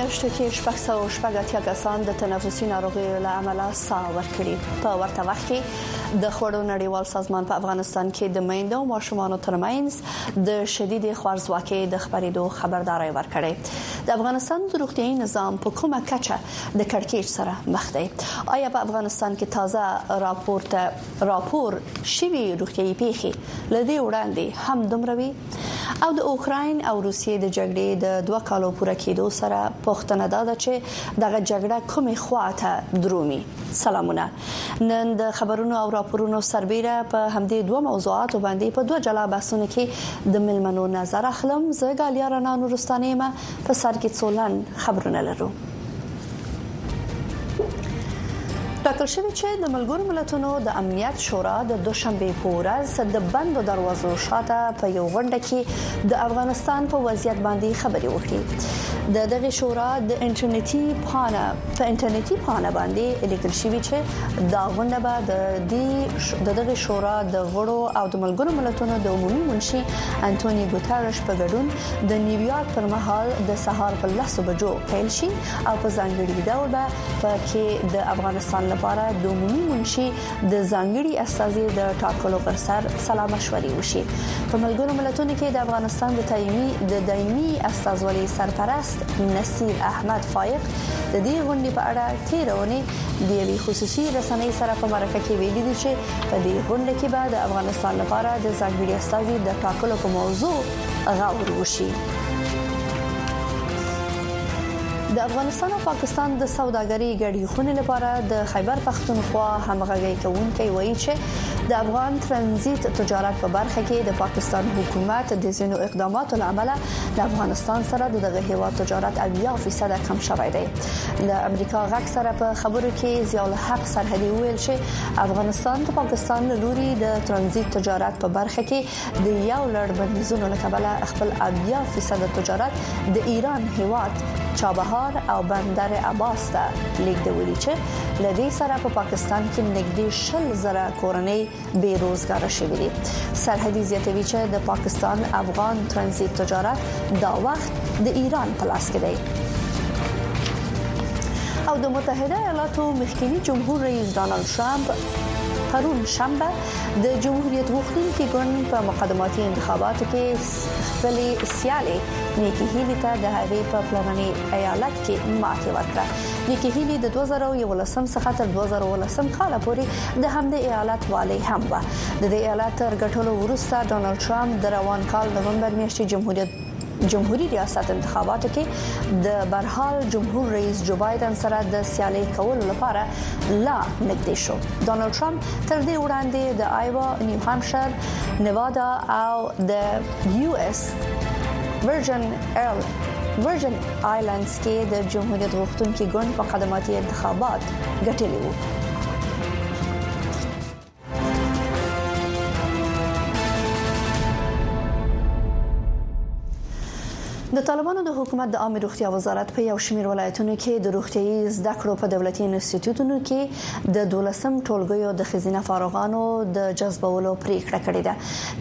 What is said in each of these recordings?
میاشتو کې شپږ سو شپږ اتیا کسان د تنفسي ناروغیو له امله ساه ورکړي په ورته وخت کې د خوړو نړیوال سازمان په افغانستان کې د میندو او ماشومانو ترمنځ د شدیدې خوارځواکۍ د خبرېدو خبرداری ورکړی د افغانستان د روغتيایي نظام په کومه کچه د کړکېچ سره مخ دی آیا په افغانستان کې تازه راپورته راپور شوي روغتيایي پیښې لدې وړاندې هم دومره وي او د اوکرين او روسیې د جګړې د دوه کالو پوره کېدو سره پښتنه دا ده چې دغه جګړه کومې خواته درومي سلامونه نن د خبرونو او راپورونو سربېره په همدې دوه موضوعاتو باندې په دوه جلا بحثونو کې د ملمنو نظر اخلم زه ګالیا رڼا نورستانې ما په سر کې څولن خبرونه لرو ټاکل شوې چې د ملګرو ملتونو د امنیت شورا د دوشنبه په ورځ د بندو دروازو شاته په یو غونډه کې د افغانستان په وضعیت باندې خبرې وکړي د دغه شورا د انټرنیټي پانه په انټرنیټي پاڼه باندې لیکل شوی چې دا غونډه به د دې د دغه شورا د غړو او د ملګرو ملتونو د عمومي منشي انټونی ګوتارش په ګډون د نیویارک پر مهال د سهار په 10 بجو پیل شي او په ځانګړي ډول به په کې د افغانستان لپاره د عمومي منشي د ځانګړي استازي د ټاکلو پر سر سلام مشورې وشي په ملګرو ملتونو کې د افغانستان د دایمي د دایمي استازولۍ سرپرست نصیر احمد فایق د دې غونډې په اړه تیرونه د یوې خصوصي رسنۍ سره په مرکه کې ویلي دي چې په دې غونډه کې به د افغانستان لپاره د ځانګړي استازي د ټاکلو په موضوع غور وشي د افغانستان او پاکستان د سوداګرۍ غړي خونې لپاره د خیبر پښتونخوا همغږي کوونکي وایي چې د افغان ترانزیت تجارت په برخه کې د پاکستان حکومت د زینو اقداماتو لامل د افغانستان سره د دغه هیواد تجارت او یا فیصد کم شوی دی له امریکا غک سره په خبرو کې ضیاء حق سرحدي ویل چې افغانستان د پاکستان له لوري د ترانزیت تجارت په برخه کې د یو لړ بندیزونو له کبله خپل اویا فیصد تجارت د ایران هیواد چابهار او بندر عباس ته لیږدولي چې لدې سره په پاکستان کې نږدې شل زره کورنۍ بې روزګار شوي دي سرحدي زیاتوي چې د پاکستان افغان ترانزیت تجارت دا وخت د ایران په لاس کې دی او د متحده ایالاتو مخکنی جمهور رئیس ډانلډ ترامپ پرون شنبه د جمهوریت غوښتونکي ګوند په مقدماتي انتخاباتو کې خپل سیالي نیکی هیلی ته د هغې په پلانني ایالت کې ماتې ورکړه نیکی هیلی د 2011 څخه تر 2019 کال پورې د همدې ایالت والي هم و د دې ایالت تر ګټلو وروسته ډونالد ترامپ د روان کال نومبر میاشتې جمهوریت جمهوریت ریاست انتخاباتو کې د برحال جمهور رئیس جو بایدن سره د سیالي کولو لپاره لا نږدې شو ډونالد ترامپ تر دې وړاندې د آیوا نیو هامشر نوادا او د یو اس ورجن ایرل ورجن آیلندز کې د جمهوریت غوښتونکو ګوند په خدماتي انتخابات ګټلي وو د طالبانو د حکومت د عامه روغتیا وزارت په یو شمېر ولایتونو کې د روغتيي زده کړو په دولتي انسټیټیوټونو کې د 12م ټولګیو د خزینه فارغانو د جذبولو پریکړه کړې ده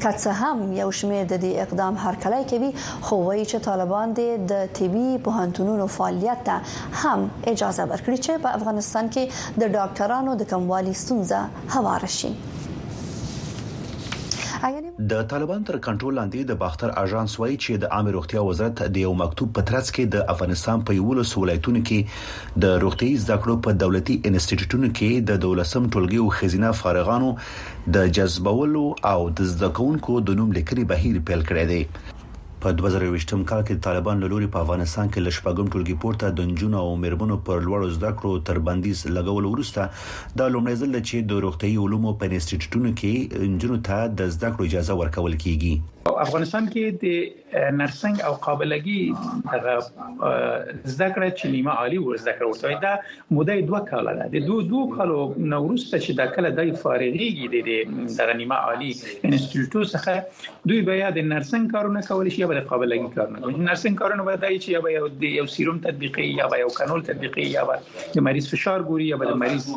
که څه هم یو شمېر د دې اقدام هرکلی کوي خو وایي چې طالبان د طبي پوهنتونونو فعالیت ته هم اجازه ورکړي چې په افغانستان کې د ډاکټرانو د کموالي ستونزه هواره شي. د طالبان تر کنټرول لاندې د باختر اژانس وایي چې د عامه روغتیا وزارت د یو مکتوب په ترڅ کې د افغانستان په 11 ولایتونو کې د روغتيي زده کړو په دولتي انسټیټیوټونو کې د دولسم ټولګي او خزینه فارغانو د جذبولو او د زده کوونکو د نوم لیکنې بهیر پیل کړی دی په دوه زره یوویشتم کال کې د طالبانو له لوري په افغانستان کې له شپږم ټولګي پورته د نجونو او مېرمنو پر لوړو زده کړو تر بندیز لګولو وروسته دا لومړی ځل دی چې د روغتیايي علومو په انسټیټوټونو کې نجونو ته د زده کړو اجازه ورکول کېږي. په افغانستان کې د نرسنګ او قابله ګي دغه زده کړه چې نیمه عالي ورزده کړه ورته وایي، دا موده یې دوه کاله ده د دوه دوه کالو نو وروسته چې دا کله دای فارغيږي د دغه نیمه عالی انسټیټیوټ څخه دوی بیا د نرسنګ کارونه کول شي یا د قابلګي کارونه کوي نرسنګ کارونه به دای چې یا به یو سیروم تطبیقي یا به یو کانول تطبیقي یا به د مریض فشار ګوري یا به د مریض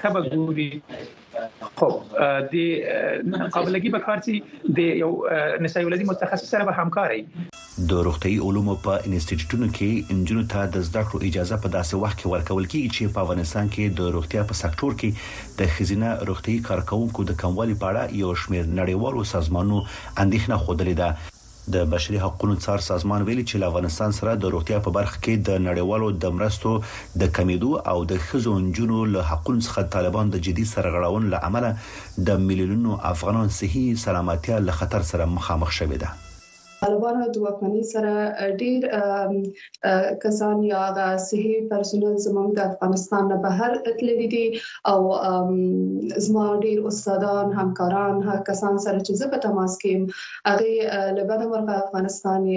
تبه ګوري خب د قابلګي په کار سي د یو نسایي ولدي متخصص سره به همکاري د روغتي علومو په انسټیټیوټونو کې انجونو ته د زده کړو اجازه په داسې وخت کې ورکول کیږي چې په افغانستان کې د روغتیا په سکتور کې د خزینه روغتي کارکونکو د کموالي په اړه یو شمېر نړیوالو سازمانونو اندېښنه خوده ده د بشري حقونو څار سازمان ویلي چې له افغانستان سره د روغتیا په برخه کې د نړیوالو د مرستو د کمېدو او د ښځو او نجونو له حقونو څخه طالبانو د جدي سرغړونو له امله د میلیونونو افغانان صحي سلامتیا له خطر سره مخامخ شوې ده. طالبانو د واکمنۍ سره ډېر کسان یا هغه صحي پرسونل زموږ د افغانستان نه بهر تللي دي او زما ډیر استادان همکاران هغه کسان سره چې زه په تماس کې یم هغه لبد مرغه افغانستان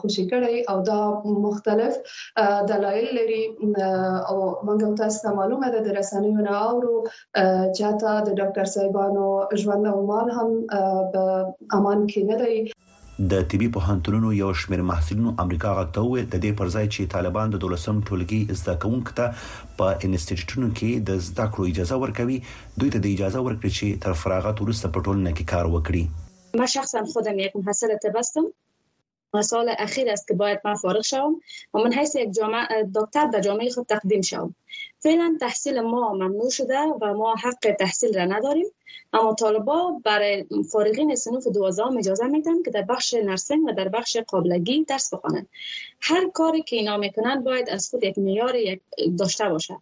خوشی کړی او دا مختلف دلایل لري او موږ تاسو ته معلومه ده د رسنیو نه اورو چې تا د ډاکټر صاحبانو ژوند او مال هم په امان کې نه دی د طبي پوهنتونونو یو شمېر محصلینو امریکا غږ ته وویل، د دې پر ځای چې طالبان د دولسم ټولګي زده کوونکو ته په انسټیټوټونو کې د زده کړو اجازه ورکوي، دوی ته دې اجازه ورکړي چې تر فراغت وروسته په ټولنه کې کار وکړي. من شخصا خودم یک محصل طب هستم و سال اخیر است که باید من فارغ شوم و من حیث یک جامعه دکتر به جامعه خود تقدیم شوم فعلا تحصیل ما ممنوع شده و ما حق تحصیل را نداریم اما طالبا برای فارغین سنوف دوازدهم اجازه میدن که در بخش نرسنگ و در بخش قابلگی درس بخوانند هر کاری که اینا میکنند باید از خود یک معیار داشته باشد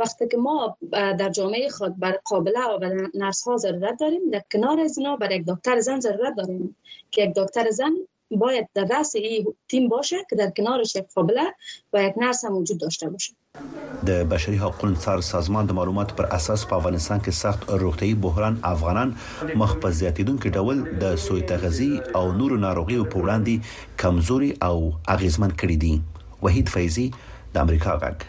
وقتی که ما در جامعه خود بر قابله و نرس ها ضرورت داریم در کنار از اینا بر یک دکتر زن ضرورت داریم که یک دکتر زن باید در دست این تیم باشه که در کنارش یک قابله و یک نرس هم وجود داشته باشه د بشري حقوقو څار سازمان د معلوماتو پر اساس په افغانستان کې سخت روغتيي بحران افغانان مخ په زیاتیدونکو ډول د سوی تغذی او نورو ناروغیو په وړاندې کمزوري او اغیزمن کړی دي وحید فیضی د امریکا غږ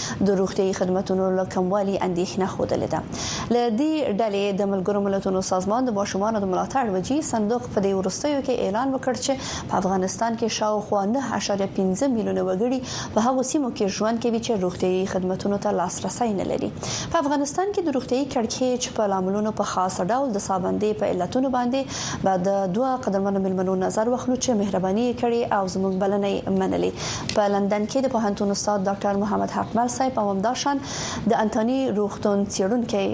د روغتیايي خدمتونو له کموالي اندېښنه ښودلې ده له دې ډلې د ملګرو ملتونو سازمان د ماشومانو د ملاتړ وجي صندوق په دې وروستیو کې اعلان وکړ چې په افغانستان کې شاوخوا 9.15 میلیونه وګړي په هغو سیمو کې ژوند کوي چې روغتیايي خدمتونو ته لاسرسی نه لري په افغانستان کې د روغتیايي کړکېچ په لاملونو په خاص ډول د سابندې په علتونو باندې به د دوه قدرمنو ملمنو نظر واخلو چې مهرباني کړې او زموږ بلنه منلې په لندن کې د پوهنتون استاد ډاکټر محمد حقمل صاحب او همدا شان د انتوني روغتون چیرونکي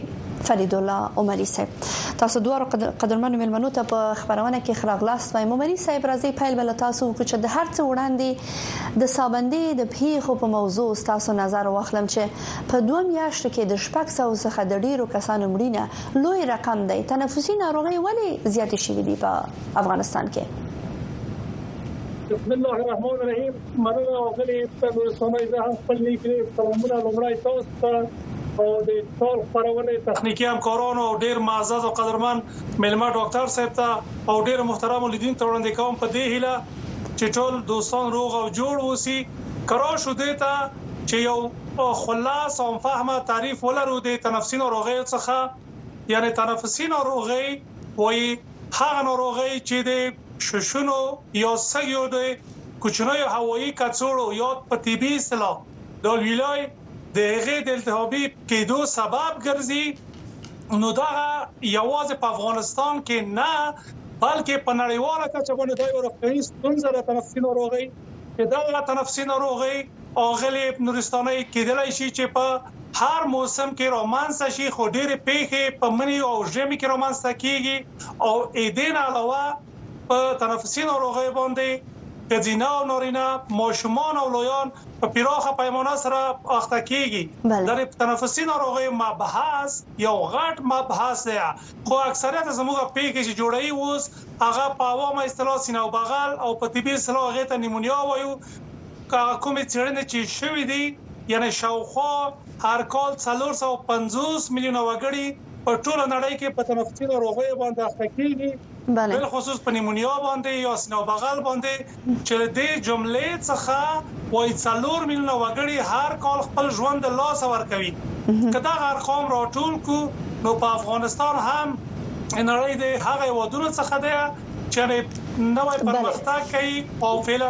فرید الله عمری صاحب تاسو دوه قدرمن ملمنو ته په خبرونه کې خراغلاست وایم عمری صاحب راځي پیل بل تاسو کو چې د هر څه وړاندې د سابندې د پیښو په موضوع تاسو نظر واخلم چې په دوه میاشتو کې د شپږ سو څخه د ډیرو کسانو مړینه لوی رقم دی تنفسي ناروغي ولی زیات شوې دي په افغانستان کې بسم الله الرحمن الرحیم مننه غلي تر سمای زه هم خپل نیکه سلامونه لومړی تاسو ته او د ټول خبرونه تخنیکی همکارانو او ډیر معزز او قدرمن ملما ډاکټر صاحب ته او ډیر محترم لیدون ته وړاندې کوم په دې هیله چې ټول دوستان روغ او جوړ وسی کرا شو دیتا چې یو خلاص او فهمه تعریف ولرو د تنفسي ناروغیو څخه یعنی تنفسي ناروغي وایي هغه ناروغۍ چې د ششونو یا سږیو د کوچنیو هوایي کڅوړو یا په طبي اصطلاح دالویلای د هغې د التهابي کیدو سبب ګرځي نو دغه یوازې په افغانستان کې نه بلکې په نړیواله کچه باندې دا یو روغتیایي ستونزه ده تنفسي ناروغۍ چې دغه تنفسي ناروغۍ آغلې نورستانۍ کېدلای شي چې په هر موسم کې رامنځ ته شي خو ډېرې پېښې په مني او ژمي کې رامنځ ته کېږي او اېدې نه علاوه په تنفسي ناروغیو باندې ښځینه او نارینه، ماشومان او لویان په پراخه پیمانه سره اخته کېږي. د دې تنفسي ناروغیو مبحث یو غټ مبحث دی خو اکثریت زموږ پېښې چې جوړوي اوس هغه په عوامه اصطلاح سینه او بغل او په طبي اصطلاح هغې ته نیمونیا وایو، هغه کومې څېړنې چې شوې دي، یعنې شاوخوا هر کال څلور سوه او پنځوس میلیونه وګړي په ټوله نړۍ کې په تنفسي ناروغیو باندې اخته کېږي، بالخصوص په نیمونیا باندې یا سینه او بغل باندې چې له دې جملې څخه وايي څلور میلیونه وګړي هر کال خپل ژوند د لاسه ورکوي. که دغه ارقام راټول کړو نو په افغانستان هم د نړۍ د هغه هېوادونو څخه دی چې یعنې نوی پرمختګ کوي او فعلا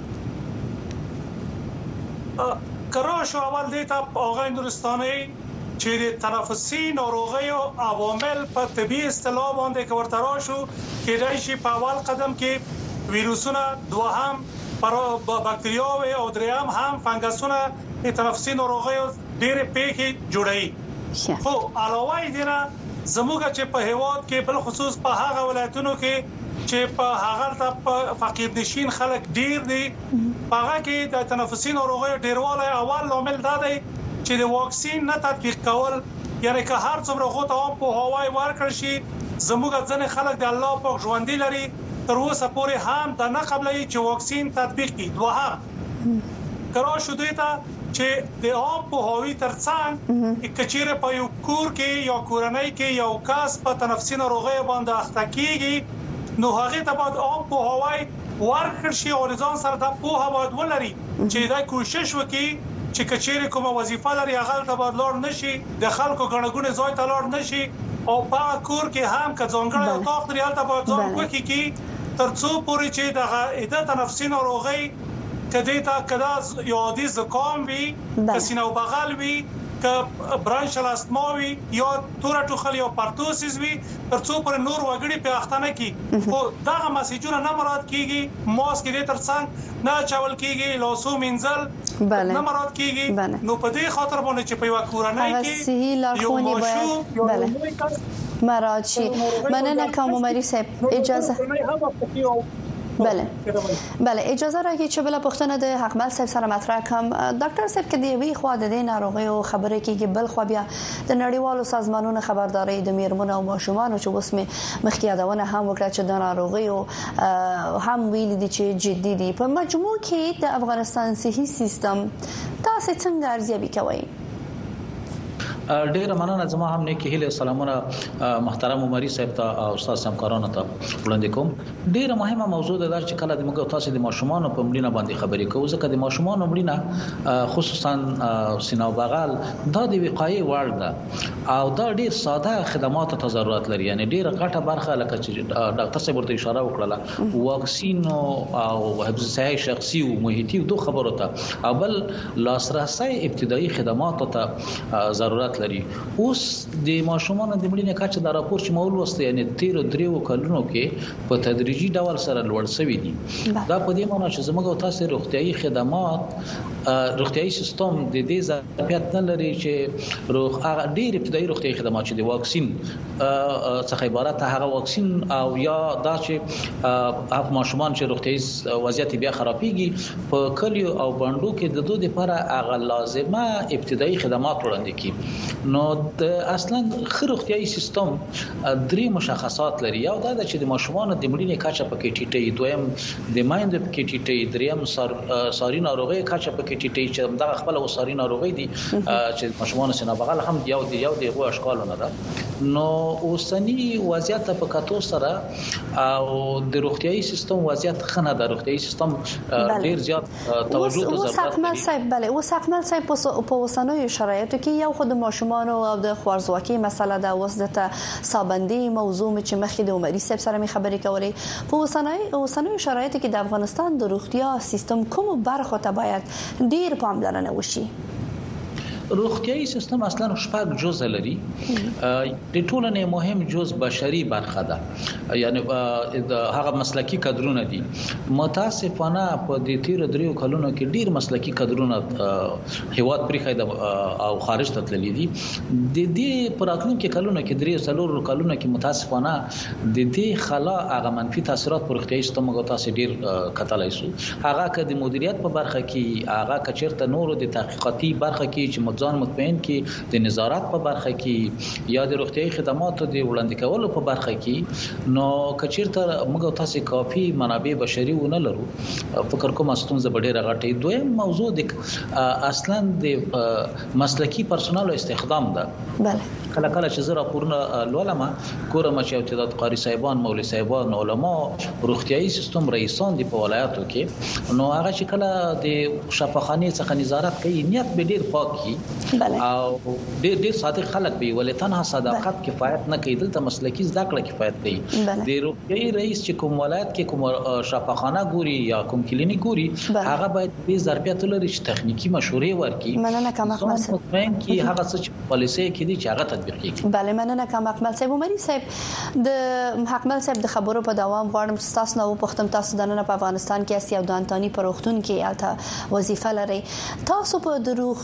که راشو اول دې ته هغه هندوستانۍ چې د تنفسي ناروغیو عوامل په طبي اصطلاح باندې که ورته راشو کېدای شي په اول قدم کې ویروسونه دوهم بکتریاوې او درېیم هم فنګسونه د تنفسي ناروغیو ډېرې پېښې جوړوي خو علاوه یې دې نه زموږ چې په هېواد کې بالخصوص په هغه ولایتونو کې چې په هغلته په فقیر نشین خلک ډیر دي په هغه کې د تنفسي ناروغیو ډیروالی اول لامل دا دی چې د واکسین نه تطبیق کول یعنې که هر څومره غو ته عام پوهاوی ورکړل شي زموږ ځنې خلک د الله پاک ژوندي لري تر اوسه پورې هم دا نه قبلوي چې واکسین تطبیق کړي دوهم که راشو دې ته چې د عام پوهاوي تر څنګ که چیرې په یو کور کې یا کورنۍ کې یو کس په تنفسي ناروغیو باندې اخته کیږي نو هغه ته باید عام پوهاوی ورکړل شي او ځان سره دا پوهه باید ولري چې دا کوشش وکړي چې که چیرې کومه وظیفه لري هغه ته باید لاړ نشي د خلکو غنه غونې ځای ته لاړ نشي او په کور کې هم که ځانګړی اتاق لري هلته باید ځان کوکي کې تر څو پورې چې دغه عده تنفسي ناروغۍ که دې ته که دا یو عادي زکام وي که سینه او بغل وي که برانشل استما وي یا توره ټوخل یا پرتوسیز وي تر څو پورې نور وګړي پې اخته نه کړي خو دغه مسیجونه نه مراعات کیږي ماسک دې تر څنګ نه اچول کیږي لاسو مینځل نه مراعات کیږي نو په دې خاطر باندې چې په یو کورنۍ کې یو ماشوم یو لوی کس مراد شي مننه کوم عمري صاحب اجازه بله بله اجازه راکړئ چې بل پښتنه د حقمل صاحب سره مطرح کوم ډاکټر صاحب کې دی وی خو د دې ناروغي او خبرې کېږي بل خو بیا د نړیوالو سازمانونو خبرداري د میرمنو او ماشومان چې اوس می مخکې یادونه هم وکړه چې د ناروغي او هم ویل دي چې جدي دي په مجموع کې د افغانستان صحي سیستم تاسو څنګه ارزیابي کوئ ډیره مننه زما هم نیکی هیله سلامونه محترم عمري صاحب ته او استاد همکارانو ته وړاندې کوم ډیره مهمه موضوع ده چې کله د موږ تاسو د ماشومان په مړینه باندې خبرې کوو ځکه د ماشومان مړینه خصوصا سینا بغل دا د وقایې وړ ده او دا ډیر ساده خدمات ته ضرورت لري یعنی ډیره غټه برخه لکه چې ډاکټر صاحب ورته اشاره وکړه واکسین او حفظ صحه شخصي او محیطي دوه خبرو ته او بل لاسرسی ابتدایي خدماتو ته ضرورت لري اوس د ماشومانو د مړینې کچه د راپور چې مول وسته یعنی تیر دریو کلونو کې په تدریجي ډول سره لوړ شوی دی دا په دې معنی چې زموږ تاسو روغتيایي خدمات روغتيایي سیستم د دې ظرفیت نه لري چې روغ هغه ډیر ابتدایي روغتيایي خدمات چې د واکسین څخه عبارت هغه واکسین او یا دا چې ماشومان چې روغتيایي وضعیت بیا خرابېږي په کلیو او بانډو کې د دوی لپاره هغه لازمه ابتدایي خدمات وړاندې کړي نو د اصلا ښه روغتیايي سیستم درې مشخصات لري یو دا ده چې د ماشومانو د مړینې کچه پکې ټیټه دویم د مایندو پکې ټیټه دریم سار ساري ناروغي کچه پکې ټیټه چې دغه خپل وساري ناروغي دي چې ماشومانو سینه بغل هم یو دی یو دی غو اشکالونه ده نو اوسنی وضعیت په کتو سره او د روغتيايي سیستم وضعیت ښه نه ده روغتيايي سیستم ډیر زیات توجه ته ضرورت لري صاحب بله اوس اکمل صاحب په اوسنوي شرایطو کې یو خو د ماشومان او د خوارځواکي مسله ده اوس د سابندي موضوع چې مخکې د عمري صاحب سره می خبرې کولې په اوسنوي اوسنوي شرایطو کې د افغانستان د روغتیا سیستم کوم برخو ته باید ډیر پاملرنه وشي روغتيايي سیستم اصلا شپږ جزء لري د ټولنې مهم جز بشري برخه ده یعنی د هغه مسلکي کادرونه دي متاسفانه په دې تیر دریو کلونو کې ډیر مسلکي کادرونه هیواد پریخای د او خارج ته تللی دي د دې پراتلونکو کلونو کې دریو څلور کلونو کې متاسفانه د دې خلا هغه منفي تاثیرات پر اختیاري سیستم او تاسو ډیر کتلای سو هغه که د مدیریت په برخه کې هغه کچرته نور د تحقیقاتي برخه کې چې متځان مطمئن کې د نظارت په برخه کې یا د روغتیاي خدماتو د وړاندې کولو په برخه کې نو کچیرته موږ تاسو کافي منابع بشري و نه لرو فکر کوم ستونزه به ډیره غټه دویم موضوع د اصلا د مسلکی پرسونل استخدام ده بله کله کله چې زه راپورونه لولم ګورم چې او تعداد قاری صاحبان مولوی صاحبان علما روغتیاي سیستم رئیسان دی په ولایتو کې نو هغه چې کله د شفاخانه څخه نظارت کوي نیت به ډیر پاکي بله او ډیر ډیر صادق خلک به ولې تنها صداقت کفایت نه کوي دلته مسلکی زده کړه کفایت کوي د روغتي رئیس چې کوم ولایت کې کوم شفاخانه ګوري یا کوم کلینیک ګوري هغه باید دې ظرفیت لري چې تخنیکی مشورې ورکړي مننه کوم اکمل صاحب مطمئن کی هغه څه چې پالیسي کې دي چې هغه تطبیق کیږي بله مننه کوم اکمل صاحب عمري صاحب د اکمل صاحب د خبرو په دوام غواړم چې تاسو نو پښتم تاسو د نن په افغانستان کې اسی او د انټونی پروختون کې الته وظیفه لري تاسو په دروغ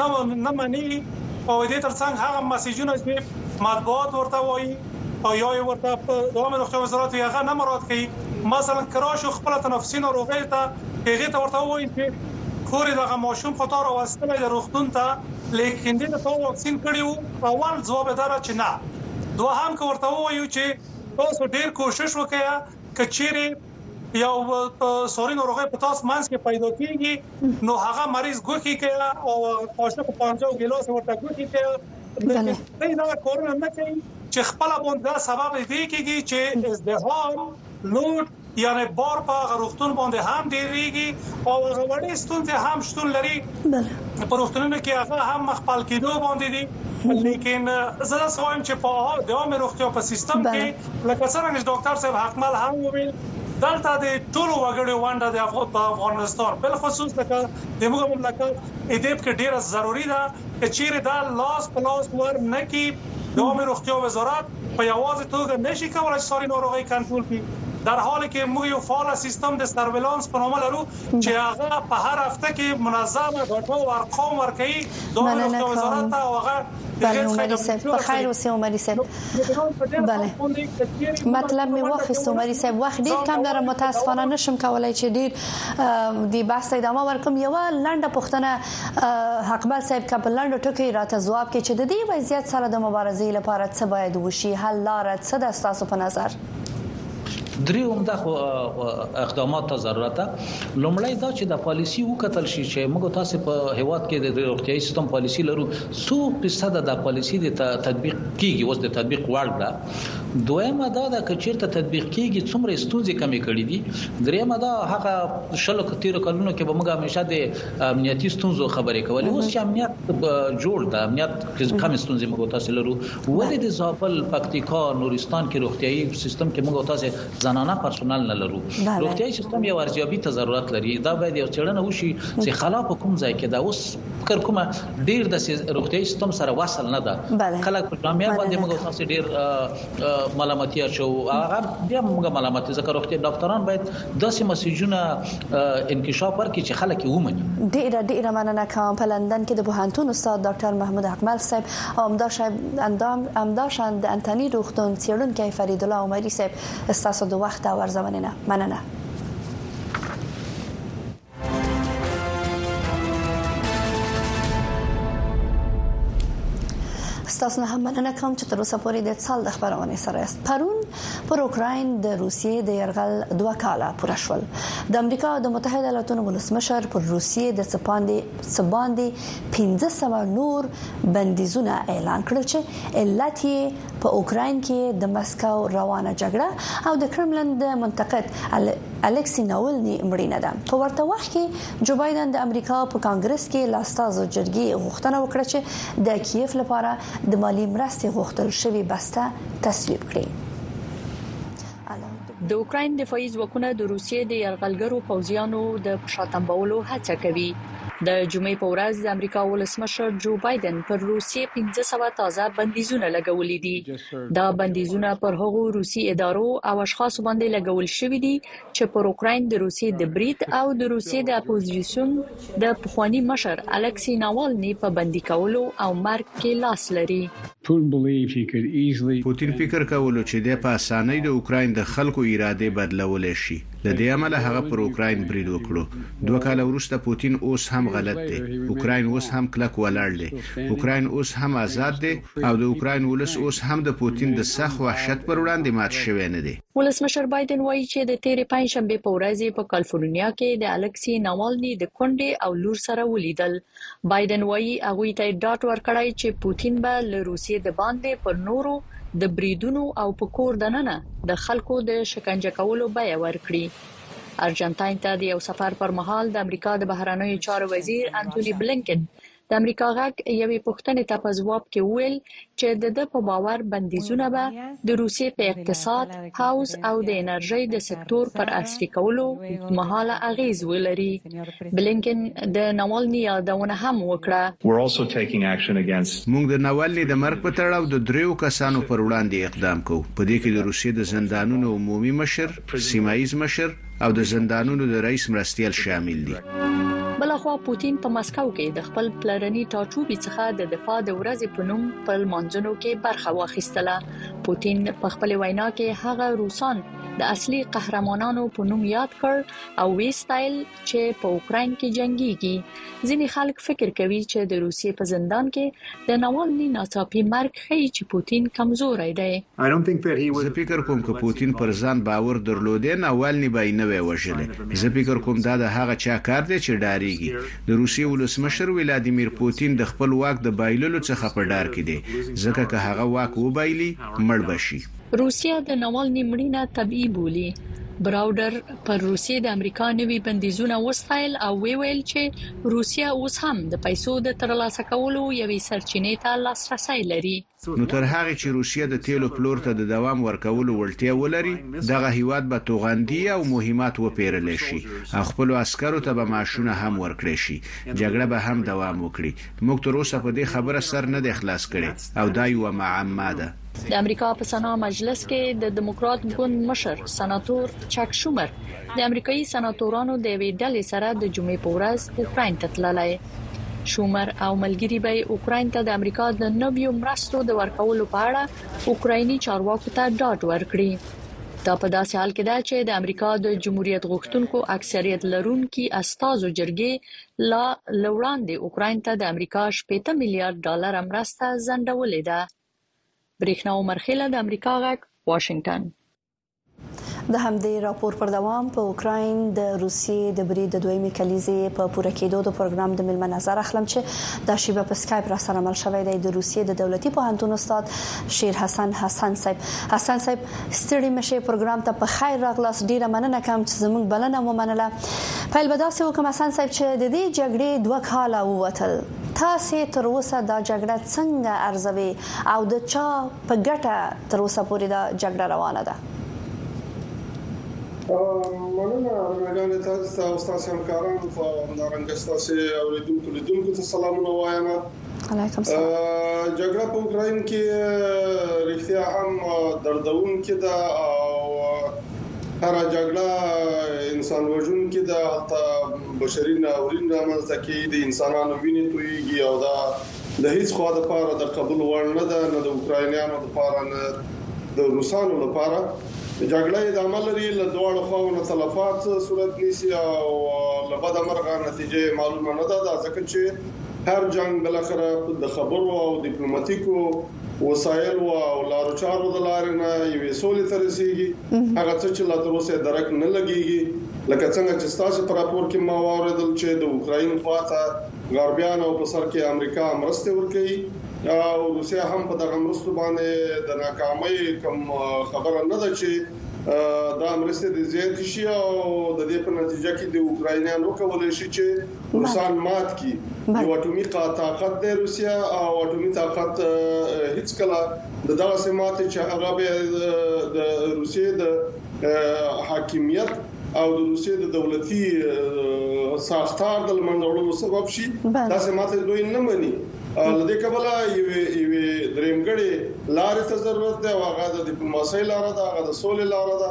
نه مني او دې تر څنګ هغه مسیجونه چې مطبوعات ورته وایي او یا یې ورته په عامه روغتیا وزارت یې هغه نه مراد کوي مثلا کراشو خپل تنفسي ناروغي ته هغه ته ورته وایي چې خوري دغه ماشوم خو تور واستلې د روغتون ته لیکن دې ته واکسین کړی وو اول جواب دار چې نه دوهم که ورته وایو چې تاسو ډیر کوشش وکړئ کچيري یو سوري ناروغي په تاسو منځ کې پیدا کیږي نو هغه مریض ګوخي کوي او پاشه په پانځو ګلاس ورته ګوخي کوي بله دا کورونه نه کوي چې خپل باندې دا سبب دی کیږي چې ازدحام لوډ یعنی بار په غروختون باندې هم ډیریږي او غوړې ستونزې هم شتون لري بله په روختونونو کې هغه هم مخپل کېدو باندې دي لیکن زه دا سوام چې په د عام روختیا په سیستم کې لکه څرنګه چې ډاکتر صاحب حقمل هم وویل دلته د ټولو وګړیو ونډه د افغانستان بالخصوص لکه د موږ مملکت ادیب کې ډیره ضروري ده که چیرې دا لاس په لاس ور نه کی د عامې روغتیا وزارت په یوازې توګه نشي کولای چې ساري ناروغي کنټرول کړي در حال کې موږ یو فعال سیستم د سرویلانس په نامه لرو چې هغه په هر هفته کې منظمه ډاټا او ارقام ورکوي د عامې روغتیا وزارت ته هغه بله عمري صاحب په خیر اوسې عمري صاحب بله مطلب مې واخیست عمري صاحب وخت ډیر کم لرم متاسفانه نشم کولای چې ډیر دی بحث ادامه ورکم یو لنډه پښتنه حقبل صاحب کپ لنډ ټکی راته جواب کې چې د دې وضعیت سره د مبارزې لپاره څه باید وشي حل لار څه ده تاسو په نظر درې عمده اقدامات ته ضرورت ده لومړی دا چې د پالیسی وکتل شي چې موږ تاسو په هیواد کې د روغتيایي سیستم پالیسی لرو څو فیصد د پالیسی د تطبیق کیږي اوس د تطبیق وړ ده دویمه دا ده چې چیرته تطبیق کیږي څومره ستونزې کمې کړې دي دریمه دا هغه شلو تیر کلونو کې به موږ همیشه د امنیتي ستونزو خبرې کولې اوس چې امنیت جوړ ده امنیت کم ستونزې موږ تاسو لرو ولې د زابل، پکتیکا، نورستان کې روغتیايي سیستم کې موږ تاسو زنانه پرسونل نه لرو روغتیايي سیستم یو ارزیابي ته ضرورت لري دا باید یو چړنه وشي چې خلا په کوم ځای کې دا اوس فکر کومه ډیر د روغتیايي سیستم سره وصل نه ده کله په جامعه باندې موږ تاسو ډیر ملامتي شو هغه بیا موږ ملامتي ځکه روغتي ډاکټران باید داسې مسیجونه انکشاف ورکړي چې خلک ومني ډیر ډیر مننه کوم په لندن کې د بوهنتون استاد ډاکټر محمود اکمل صاحب همداشان د انتنی روغتون څیړونکی فریدالله عمری صاحب ستاسو د وخت او ارزونې نه مننه. ستاسو نه هم مننه کوم چې تر اوسه پورې د څال د خبرونه سره یاست پرون پر اوکرين د روسیې د يرغل دوه کاله پوره شول د امریکا او د متحده ایالاتونو ولسمشر پر روسیې د سپاندې څه باندې 1500 نور بندیزونه اعلان کړل چې علت یې په اوکرين کې د مسکو روانه جګړه او د کرملن د منتقد الکسي ناولني مړینه ده په ورته وخت کې جو بایدن د امریکا په کانګرس کې لاستازو جرګي غوښتنه وکړه چې د کیف لپاره د مالی مرستې غوښتل شوی بسته تسلیب کړي د اوکراین دفاعي ځواکونه د روسیې د يرغلګرو پوځیانو د پښاتنبولو هڅه کوي. د جمعې په ورځ د امریکا ولسمشر جو بایدن پر روسیې 1500 تازه بندیزونه لګولي دي دا بندیزونه پر هغو روسي ادارو او اشخاصو باندې لګول شوې دي چې پر اوکرين د روسي د برید او د روسي د اپوزیسیون د پخوانی مشر الکسی ناوالنی په بندي کولو او مرګ کې لاس لري پوتین فکر کولو چې دی په اسانۍ د اوکراین د خلکو ارادې بدلولی شي، له دې امله هغه پر اوکراین برید وکړو. دوه کاله وروسته پوتین اوس هم غلط دی. اوکراین اوس هم کلک ولاړ دی. اوکراین اوس هم ازاد دی او د اوکراین ولس اوس هم د پوتین د سخت وحشت پر وړاندې مات شوی نه دی. ولسمشر بایدن وايي چې د تېرې پنجشنبې په ورځ یې په کالفورنیا کې د الکسي ناوالني د کونډې او لور سره ولیدل. بایډن وايي، هغوی ته یې ډاډ ورکړی چې پوتین به له روسیې د باندې پر نورو د بریدونو او په کور دننه د خلکو د شکنجه کولو بیه ورکړي. ارجنتاین ته د یو سفر پر مهال د امریکا د بهرنیو چارو وزیر انتوني بلېنکن د امریکا غږ یوې پوښتنې ته په ځواب کې وویل چې د ده په باور بندیزونه به د روسیې په اقتصاد، پوځ او د انرژۍ د سکتور پر عصري کولو اوږدمهاله اغیز ولري. بلېنکن د ناوالني یادونه هم وکړه. موږ د ناوالني د مرګ په تړاو د دریو کسانو پر وړاندې اقدام کوو، په دې کې د روسیې د زندانونو عمومي مشر، سیمه ایز مشر، او د زندانونو د رئیس مرستیال شامل دي. بلخوا پوتین په مسکو کې د خپل پلرني ټاټوبي څخه د دفاع د ورځې په نوم په لمانځنو کې برخه واخیستله پوتین په خپل وینا کې هغه روسان د اصلي قهرمانانو په نوم یاد کړ او ویستایل چې په اوکرين کې جنگيږي ځینې خلک فکر کوي چې د روسیې په زندان کې د ناوالني ناڅاپي مرګ ښیي چې پوتین کمزوری دی. زه فکر کوم که پوتین پر ځان باور درلودای، ناوالني به یې نه وای وژلی. زه فکر کوم دا د هغه چا کار دی چې ډاریږي. د روسیې ولسمشر ولادیمیر پوتین د خپل واک د بایللو څخه په ډار کې دی، ځکه که هغه واک وبایلي، مړ به شي. روسیه د نوالني مړینه طبیعي بولي. براوډر پر روسیې د امریکا نوي بندیزونه وستایل او ویې ویل چې روسیه اوس هم د پیسو د ترلاسه کولو یوې سرچینې ته لاسرسی لري. نو تر هغې چې روسیه د تېلو پلور ته د دوام ورکولو وړتیا ولري، دغه هېواد به توغندي او مهمات وپېرلی شي او خپلو عسکرو ته به معاشونه هم ورکړی شي، جګړه به هم دوام وکړي. موږ تر اوسه په دې خبره سر نه دی خلاص کړی او دا یوه معما ده. د امریکا په سنا مجلس کې د دموکرات ګوند مشر سناتور چک شومر د امریکایي سناتورانو د یوې ډلې سره د جمعې په ورځ اوکرين ته تللی شومر او ملګری به اوکرين ته د امریکا د نویو مرستو د ورکولو په اړه اوکرایني چارواکو ته ډاډ ورکړي دا په داسې حال کې ده چې د امریکا د جمهوریت غوښتونکو اکثریت لرونکي استازو جرګې لا له وړاندې اوکراین ته د امریکا شپېته میلیارد ډالر مرسته ځنډولې ده. برېښنا عمرخېله د امریکا غږ واشنګټن د همدې راپور پر دوام په اوکراین د روسیې د برید د دویمې کلیزې په پوره کېدو د پروګرام د ملمن نظر اخلم چې دا شیبه په سکایپ را سره مل شوی دی د روسیې د دولتي پوهنتون استاد شیر حسن حسن صاحب حسن صاحب ستړي مشه پروګرام ته په خیر راغلاست ډیره مننه کوم چې زموږ بلنه مو منله پیل به داسې وکم حسن صاحب چې د دې جګړې دوه کاله ووتل تاسو تر اوسه دا جګړه څنګه ارزوي او د چا په ګټه تر اوسه پورې دا جګړه روانه ده مننه رنګان تاسو او تاسو همکارانو ته همدارنګه تاسو اوریدونکو لیدونکو ته سلامونه وایم علیکم سلام جګړه په اوکرين کې رښتیا هم دردونکې ده او هر جګړه انسان وژونکې ده حتی بشري ناورین رامنځته کوي د انسانانو وینې تویږي او دا د هیڅ خوا د پاره د قبول وړ نه ده نه د اوکراینیانو د پاره نه د روسانو لپاره جګړه د عمل لري له دواړو خواو نه تلفات صورت نیسي او له بده مرغه نتیجه معلومه نه ده ځکه چې هر جنګ بالاخره د خبرو او دیپلوماتیکو وسایلو او لارو چارو د لارې نه یوې سولې ته رسیږي هغه څه چې لا تر اوسه درک نه لګیږي لکه څنګه چې تاسو پر راپور کې ما واوریدل چې د اوکرين خواته غربیان او په سر کې امریکا مرسته ورکړي او روسیا هم په دغه مرستو باندې د ناکامۍ کوم خبره نه ده چې دا مرسته د زیات شي او د دې په نتیجه کې د اوکراینانو کولای شي چې روسان مات کی یو اټومي طاقت دی روسیا او اټومي طاقت هیڅ کله د دغه سمات چې هغه به د روسیې د حاکمیت او د روسیې د دولتي ساختار د منځوړلو سبب شي دا سمات دوی نه مني لدې کبله یو یو دریم غړي لارې ته ضرورت دی او هغه د ډیپلوماسۍ لار ده هغه د سولې لار ده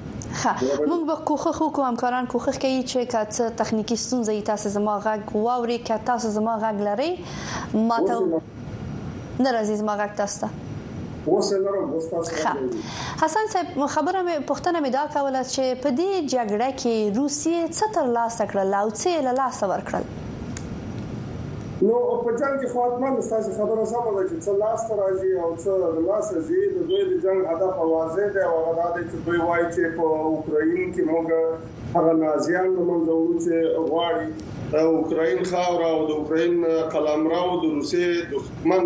ښه موږ به کوښښ وکړو همکاران کوښښ کوي چې که څه تخنیکی ستونزې تاسو زما غږ واوري که تاسو زما غږ لري ماته نه راځي زما غږ تاسو ته حسن صاحب خبره مې پښتنه مې دا کوله چې په دې جګړه کې روسیې څه تر لاسه کړل او څه له لاسه ورکړل نو په جنګ کې خو حتماً ستاسې خبره سمه ده چې څه لاس ته راځي او څه له لاسه ځي، د دوی د جنګ هدف واضح دی او هغه دا دی چې دوی وايي چې په اوکراین کې موږ هغه نازیان له منځه وړو چې غواړي د اوکراین خاوره او د اوکراین قلمرو د روسیې دښمن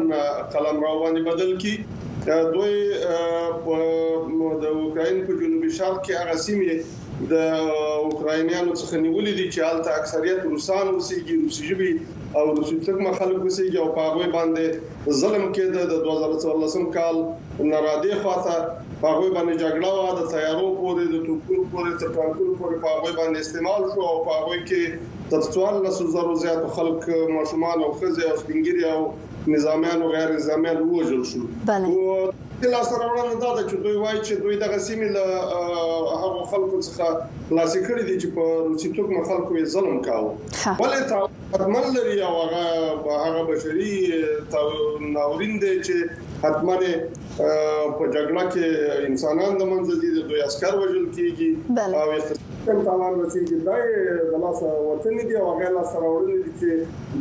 قلمرو باندې بدل کړي. دوی د اوکراین په جنوبي شرق کې هغه سیمې د اوکراینیانو څخه نیولي دي چې هلته اکثریت روسان اوسېږي، روسي ژبي او روسي ترکمه خلک اوسېږي او په هغوی باندې ظلم کېده. د دوه زره څوارلسم کال نه رادېخوا ته په هغوی باندې جګړه وه، د طیارو پورې، د توپونو پورې، تر ټانکونو پورې په هغوی باندې استعمال شو او په هغوی کې تر څوارلسو زرو زیات خلک، ماشومان او ښځې او سپین ږیري او نظامیان او غیر نظامیان ووژل شول. بله. د لاسته راوړنه دا ده چې دوی وايي چې دوی دغه سیمې له هغو خلکو څخه خلاصې کړې دي چې په روسي توکمه خلکو یې ظلم کاوه ولې تا حتمن لري او هغه هغه بشري ناورین دی چې حتمن په جګړه کې انسانان د منځ دي د دوی عسكر وژل کیږي او کوم تاوان رسیږي دا یې د لاس وتنې دي او هغه لاس راوړنې دي چې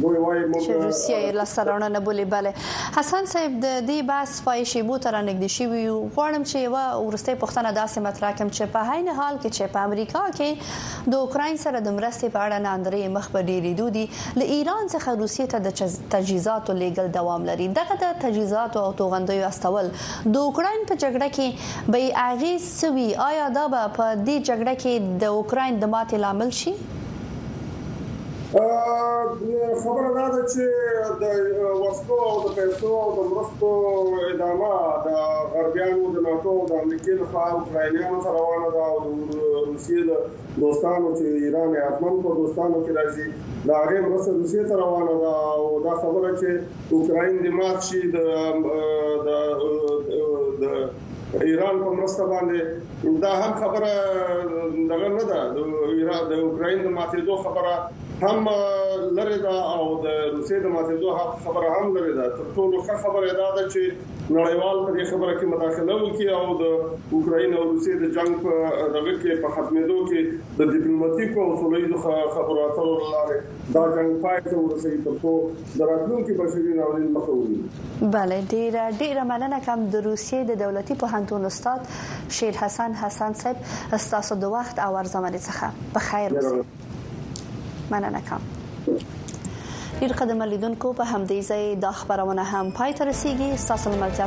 دوی وايي موږ چې روسیه یې لاس راوړنه بولي bale حسن صاحب د دې بحث پای شی بو تر نګدي شي ویو غواړم چې یو ورسته پښتنه داسې مطرح کوم چې په هاین حال کې چې په امریکا کې د اوکرين سره د مرستې په اړه ناندرې مخ په ډیری دودي ل ایران څخه روسیه ته د تجهیزاتو لیګل دوام لري دغه د تجهیزاتو او توغندیو استول د اوکرين په جګړه کې به اغیز څه وي؟ آیا دا به په دې جګړه کې د اوکراین د ماتې لامل شي؟ خبره دا ده چې د وسلو او د پیسو او د مرستو ادامه د غربیانو د ناتو او د امریکې له خوا اوکراینیانو ته روانه ده او د روسیې د دوستانو چې ایران یې حتمن په دوستانو کې راځي دا هغه مرسته روسیې ته روانه ده او دا خبره چې اوکراین د مات شي د ایران په مرسته باندې دا هم خبره دغه نه ده د ایران د اوکرين د ماتېدو خبره هم لري دا او د روسي د ماتېدو خبره هم لري دا تر ټولو ښه خبره دا ده چې نړیوال په دې خبره کې مداخله وکړي او د اوکرين او روسي د جنگ په دغه کې په ختمېدو کې د ډیپلوماټیکو او سولې خبرو اترو لارې دا جنگ پای ته ورسېږي ترڅو د راتلونکي بشري ناورین مخه ونیو. بله ډیره ډیره مننه کوم د روسیې د دولتي پوهنتون استاد شیر حسن حسن صاحب ستاسو د وخت او ارزونې څخه په خیر اوسئ مننه کوم ډیر قدرمن لیدونکو په همدې ځای دا خبرونه هم پای ته رسیدي ستاسو لملتیا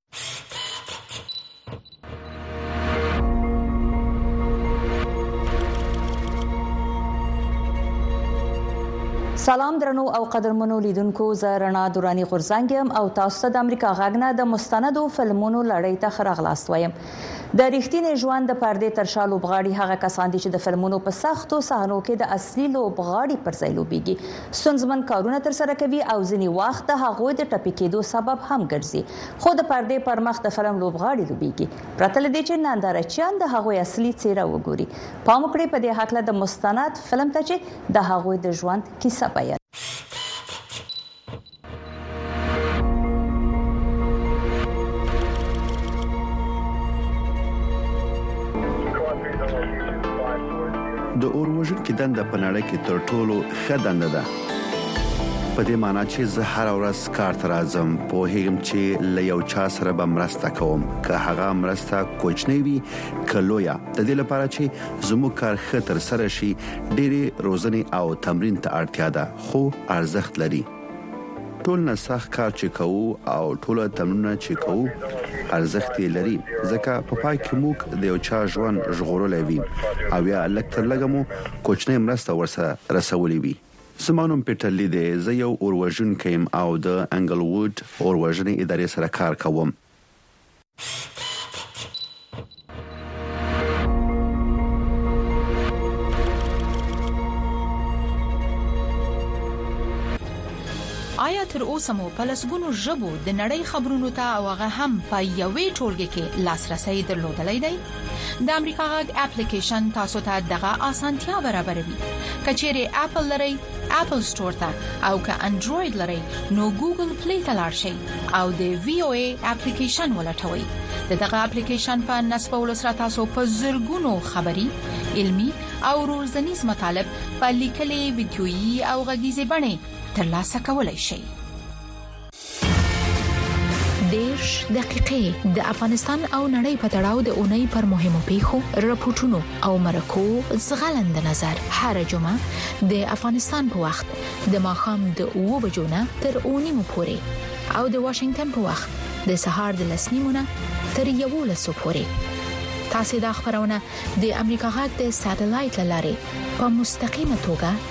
سلام درنو او قدرمنو لیدونکو زه رڼا دورانی غورزنګم او تاسو ته د امریکا غږنه د مستندو فلمونو لړۍ ته خراغلاست وایم د ریښتینې ژوند د پردې تر شا لوبغاړي هغه کسان دي چې د فلمونو په سختو صحنو کې د اصلي لوبغاړي پر ځای لوبيږي ستونزمن کارونه تر سره کوي او ځینی وخت د هغوی د ټپي کېدو سبب هم ګرځي خو د پردې پر مخ د فلم لوبغاړي لوبيږي پرته لدې چې نندارچیان د هغوی اصلي څیره وګوري پام وکړي په دې حق له د مستند فلم ته چې د هغوی د ژوند کیسه بیان د اور وژونکو دنده په نړۍ کې تر ټولو ښه دنده ده په دې معنی چې زه هر ورځ کار ته راځم په هیګم چې ل یو چا سره به مرسته کوم که هغه مرسته کوچنی وي کلویا د دې لپاره چې زموږ کار خطر سره شي ډېری روزنې او تمرین ته اړتیا ده خو ارزښت لري ټول نه سخت کار چې کوو او ټوله تمرینونه چې کوو ارزښت یې لري ځکه په پای کې موږ د یو چا ژوند ژغورلی وي او یا لږ تر لږه مو کوچنۍ مرسته ورسره رسولې وي زما نوم پیټر لی دی زه یو اور وژونکی یم او د انګل ووډ اور وژنې ادارې سره کار کوم. آیا تر اوسه مو په لسګونو ژبو د نړۍ خبرونو ته او هغه هم په یوې ټولګه کې لاسرسي درلودلای دی د امریکا غږ اپلیکیشن تاسو ته دغه اسانتیا برابروي کچېره اپل لري اپل سټور ته او که انډراید لرئ نو ګوګل پلی ته لاړ شئ او د وی او ای اپلیکیشن ولټوئ دغه اپلیکیشن په نسبولو سره تاسو په زرګونو خبري علمی او روزنیز مطالب په لیکلي ویډیويي او غږیزي بڼه ترلاسه کولای شئ دیش دقیقې د افغانستان او نړۍ په تړاو د اونۍ پر مهمو پیښو رپورټونو او مرکو زغلند نظر هر جمعه د افغانستان په وخت د ماخام د 2 بجو نه تر 9 پورې او د واشنگټن په وخت د سهار د 10 نیمو نه تر 11 پورې تاسو دا خبرونه د امریکا غږ د سټلایټ لارې په مستقیمه توګه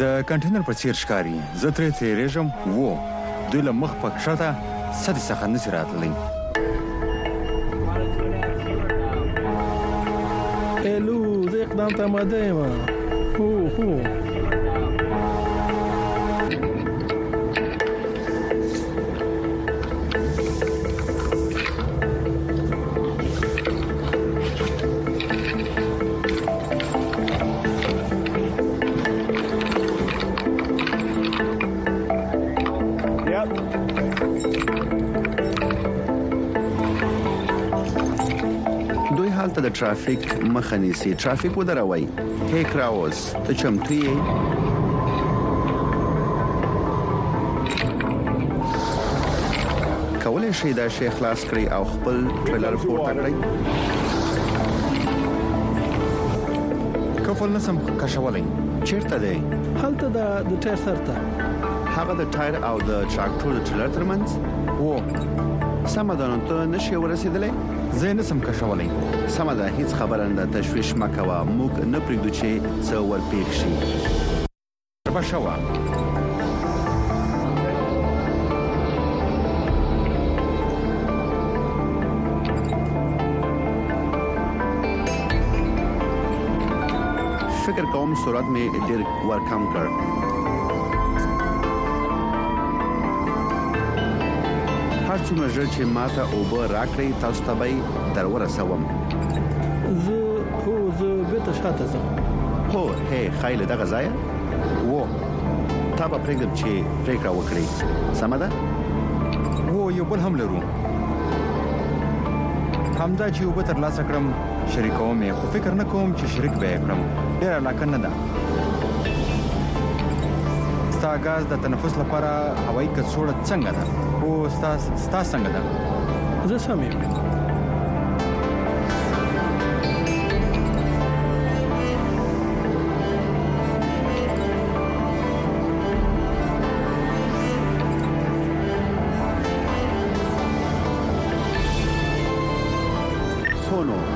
د کنټینر په څیر ښکاری زه ترې تیریږم وو دوی له مخ په کښته سطح څخه نسی راتلی الو زه اقدام ته آماده یم هو هو دوی حالت د ترافیک مخه نیسي ترافیک ودروي هیک راوس ته چمتو یې؟ کولای شئ دا شی خلاص کړئ او خپل ټریلر پورته کړئ کفل نسم کښولای چیرته دی هلته د د ټایر سر ته هغه د ټایر او د ټراکټور د ټریلر ترمنځ وو سم ده نو ته نشې ورسېدلې زه یې نسم کشولی. سمه ده هیڅ خبره نده تشویش مه کوه موږ نه پریږدو چې څه ور پیښ شي. به ښه وه. فکر کوم سرعت مې ډېر ورکم کړ. هر څومره ژر چې ماته اوبه راکړئ تاسو ته به یې درورسوم. زه، هو، زه بېرته شاته ځم. هو، هی، ښايي له دغه ځایه و. تا به پرېږدم چې پرېکړه وکړې، سمه ده؟ هو، یو بل هم لرو. همدا چې اوبه ترلاسه کړم، شریکوم یې، خو فکر نه کوم چې شریک به یې کړم، ډېره علاقه نه ده. ستا غاز د تنفس لپاره هوایي کڅوړه څنګه ده او ستا ستا څنګه ده زه سم یم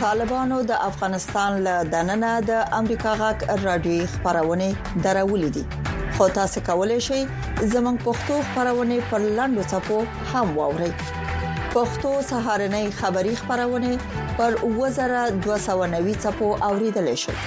طالبانو د افغانستان له دننه د امریکا غاک رادیوي خبرونه درولې دي خو تاسو کولی شئ زموږ پښتو خبرونه پر لاندو چپو هم واورئ پښتو سهارنۍ خبری خبرونه پر 2290 چپو اوریدل شئ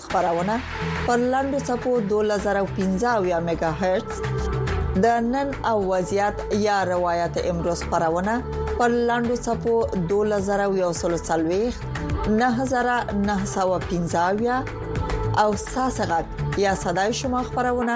پودکاسټ خبرونه پر لاندو چپو 2015 میگا هرتز د نن او وضعیت یا روایت امروز خبرونه پر لاندو چپو 2040 9915 او ساسغت یا صداي شما خبرونه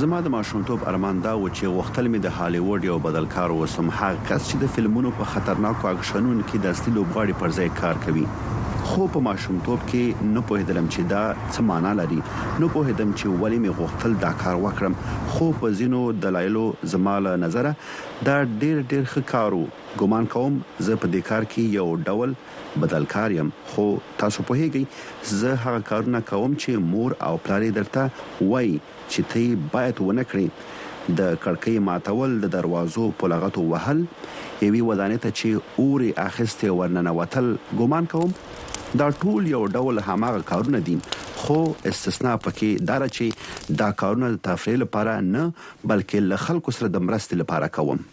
زما د ماشومتوب ارمان دا و چې غوښتل مې د هالیوډ یو بدلکار وسم هغه کس چې د فلمونو په خطرناکو اکشنونو کې د اصلي لوبغاړي پر ځای کار کوي خو په ماشومتوب کې نه پوهیدلم چې دا څه معنی لري نه پوهیدم چې ولې مې غوښتل دا کار وکړم خو په زینو دلایلو زماله نظر دا ډیر ډیر ښه کارو ګومان کوم زه په دې کار کې یو ډول بدل کار یم خو تاسو پوهیږئ زه هغه کارونه کوم چې مور او پلار یې درته وایي چې ته یې باید ونه کړې د کړکۍ ماتول د دروازو په لغتو وهل یوې ودانۍ ته چې اور یې اخیستی ور ننوتل ګومان کوم دا ټول یو ډول هماغه کارونه دي خو استثنا په کې دا ده چې دا کارونه د تفریح لپاره نه بلکې له خلکو سره د مرستې لپاره کوم.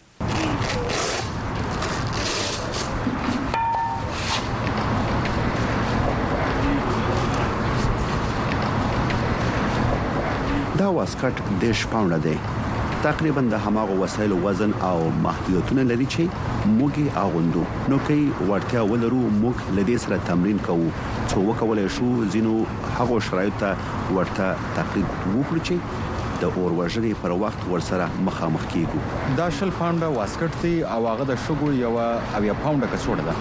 دا واسکټ د شپاونه دی تقریبا د هماغو وسایلو وزن او محدودیتونه لري چې موږ یې اغوندو نو کې ورتیا ولرو موږ لدې سره تمرین کوو څو وکولای شو ځینو هغو شرایطو ته ورته تقریب وکړو چې د اور وژنې پر وخت ورسره مخامخ کیږو دا شل پاونډه واسکټ دی او هغه د شګو یو او یا پاونډه کڅوړه ده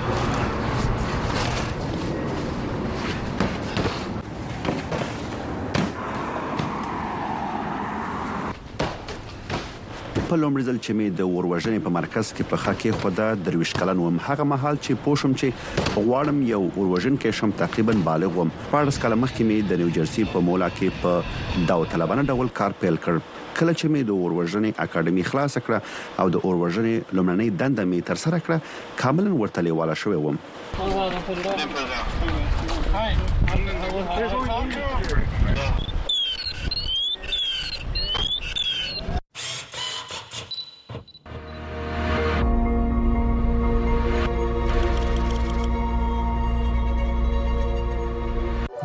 په لومړي ځل چې مې د اور وژنې په مرکز کې پښه کېښوده، درویشت کلن وم، هغه مهال چې پوه شوم چې غواړم یو اور وژونکی شم، تقریباً بالغ وم. شپاړس کاله مخکې مې د نیوجرسي په مولا کې په داوطلبانه ډول کار پیل کړ. کله چې مې د اور وژنې اکاډمي خلاصه کړه او د اور وژنې لومړنۍ دنده مې ترسره کړه، کاملاً ورته لېواله شوی وم.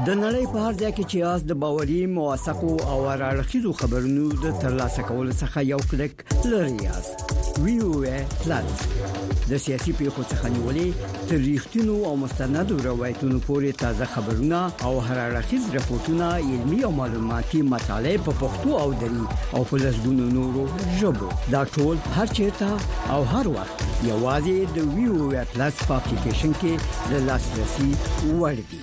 د نړۍ په هر ځای کې چې یاست د باوري موثقو او اړخیزو خبرونو د ترلاسه کولو څخه یو کلیک لری یاست وی او پلس د سیاسي پیښو څخه نیولې تر ریښتینو او مستندو روایتونو پورې تازه خبرونه او هر اړخیز رپورټونه علمي او معلوماتي مطالعه په پښتو او دری او په لسګونو نورو ژبو دا ټول هر چیرته او هر وخت یوازې د وی او پلس په اپلیکیشن کې د لاسرسي وړ دي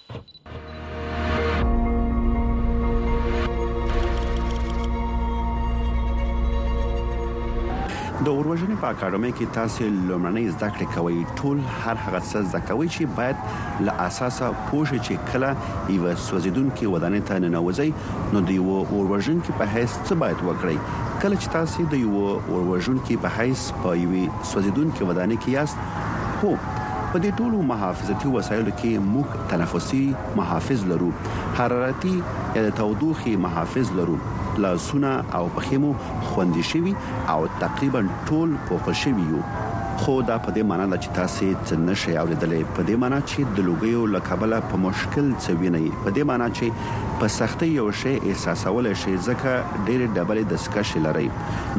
د اوروژنې په اکیډمۍ کې تاسو لومړنۍ زده کړې کوئ ټول هر هغه څه زده کوئ چې باید له اساسه پوه شئ چې کله یو سوزیدونکو ودانۍ ته ننوځئ نو د یو اوروژنکي په حیث څه باید وکړئ کله چې تاسو د یو اوروژنکي په حیث په یوې سوزیدونکو ودانۍ کې یاست خو په دې ټولو محافظتي وسایلو کې موږ تنفسي محافظ لرو حرارتي یا د تودوخي محافظ لرو لاسونه او پښې مو خوندي شوي او تقریبا ټول پوښل شوي یو خو دا په دې معنی ده چې تاسو څه نشئ اوریدلې په دې معنی چې د لوګیو لکبله په مشکل څه وینئ په دې معنی چې په سختۍ یو شی احساسول شي ځکه ډېر ډبلې دسکشې لري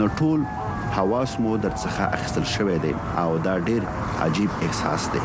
نو ټول حواس مو در څخه اخیستل شوی دی او دا ډیر عجیب احساس دی.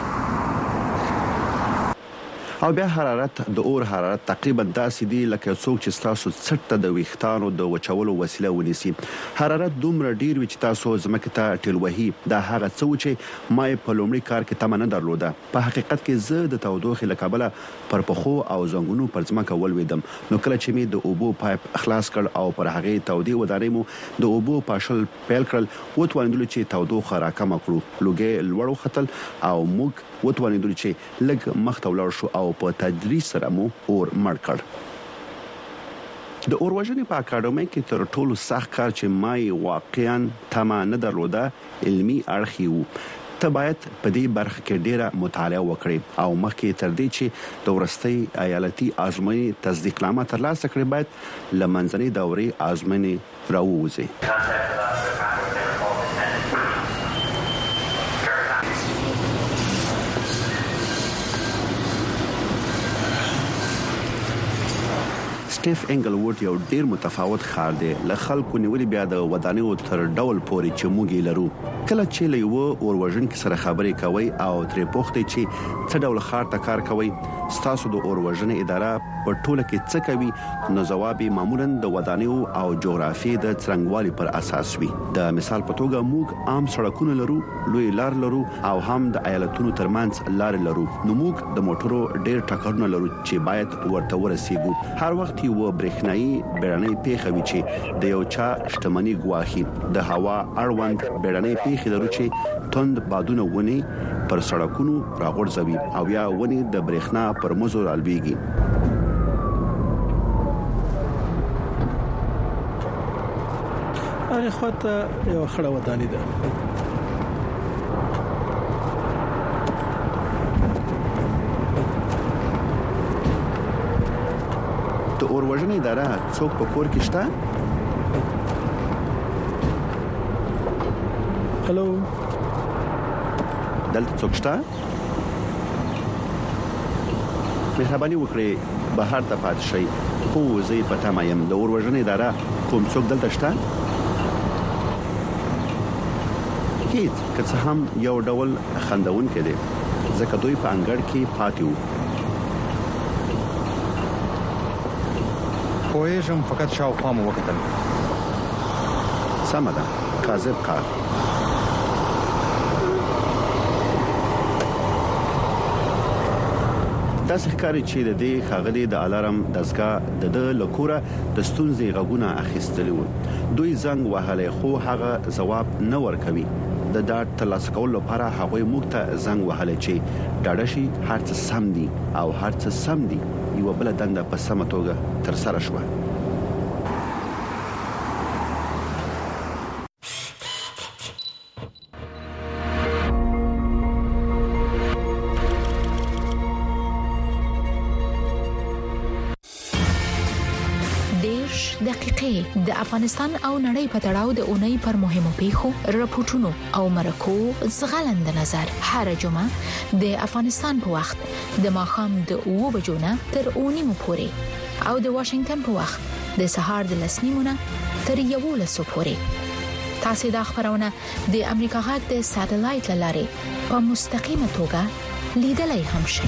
او بیا حرارت، د اور حرارت تقریبا داسې دي لکه څوک چې ستاسو څټ ته د ویښتانو د وچولو وسیله ونیسي. حرارت دومره ډیر وي چې تاسو ځمکې ته ټیل وهي. دا هغه څه وو چې ما یې په لومړي کار کې تمه نه درلوده. په حقیقت کې زه د تودوخې له کبله پر پښو او زنګونو پر ځمکه ولوېدم، نو کله چې مې د اوبو پایپ خلاص کړ او پر هغې تودې ودانۍ مو د اوبو پاشل پیل کړل، وتوانېدلو چې تودوخه راکمه کړو، لوګی لوړ وختل او موږ وتوانېدلو چې لږ مخ ته ولاړ شو او په تدریج سره مو اور مړ کړ. د اور وژنې په اکاډمۍ کې تر ټولو سخت کار چې ما یې واقعاً تمه نه درلوده، علمي اړخ يې وو، ته بايد په دې برخه کې ډېره مطالعه وکړې او مخکې تر دې چې د وروستۍ ايالتي ازموينې تصديقنامه ترلاسه کړې بايد له منځنۍ دورې ازموينې راووځې. سټیف انګل ووډ یو ډیر متفاوت ښار دی، له خلکو نیولې بیا د ودانیو تر ډول پورې چې موږ یې لرو. کله چې له یوه اور وژنکي سره خبرې کوئ او ترې پوښتئ چې څه ډول ښار ته کار کوئ، ستاسو د اور وژنې اداره په ټوله کې څه کوي، نو ځواب یې معمولاً د ودانیو او جغرافیې د څرنګوالي پر اساس وي. د مثال په توګه موږ عام سړکونه لرو، لویې لار لرو، او هم د ایالتونو ترمنځ لارې لرو نو موږ د موټرو ډېر ټکرونه لرو چې باید ورته ورسیږو هر وخت یو برېښنايي بیړنۍ پیښه وي چې د یو چا شتمني ګواښي د هوا اړوند بیړنۍ پیښې لرو چې توند بادونه ونې پر سړکونو راغورځوي او یا ونې د برېښنا پر مزو رالویږي. هغه خواته یو خړه وداني ده. د اور وژنې اداره څوک په کور کې شته هلو دلته څوک شته مهرباني وکړئ بهر ته پاتې شئ خو زه په تمه یم د اور وژنې اداره کوم څوک دلته شته هیڅ که څه هم یو ډول خندون کې دي ځکه دوی په انګړ کې پاتې وو پوهېږم فقط شاوخوا مو وکتل سمه ده کاذب کار داسې ښکاري چې د دې خاغلي د الارم دستګاه د د لکوره د ستونزې غږونه اخیستلی و دوی زنګ وهلی خو هغه جواب نه ورکوي د ډاټ ترلاسه کولو لپاره هغه موږ ته زنګ وهلی چې ډاډه شي هرڅ سم دي او هرڅ سم دي یو بل دنده په سمه توګه تر سره شوه دقیقې د افغانستان او نړۍ په تړاو د اونۍ پر مهمو پیښو رپورټونو او مرکو زغلند نظر هر جمعه د افغانستان په وخت د ماخام د 2 بجو نه تر 9 نیمو پورې او د واشنگټن په وخت د سهار د لسنیمونه تر یو لسو پورې تاسو دا خبرونه د امریکا غږ د سټلایټ لارې په مستقیمه توګه لیدلای هم شئ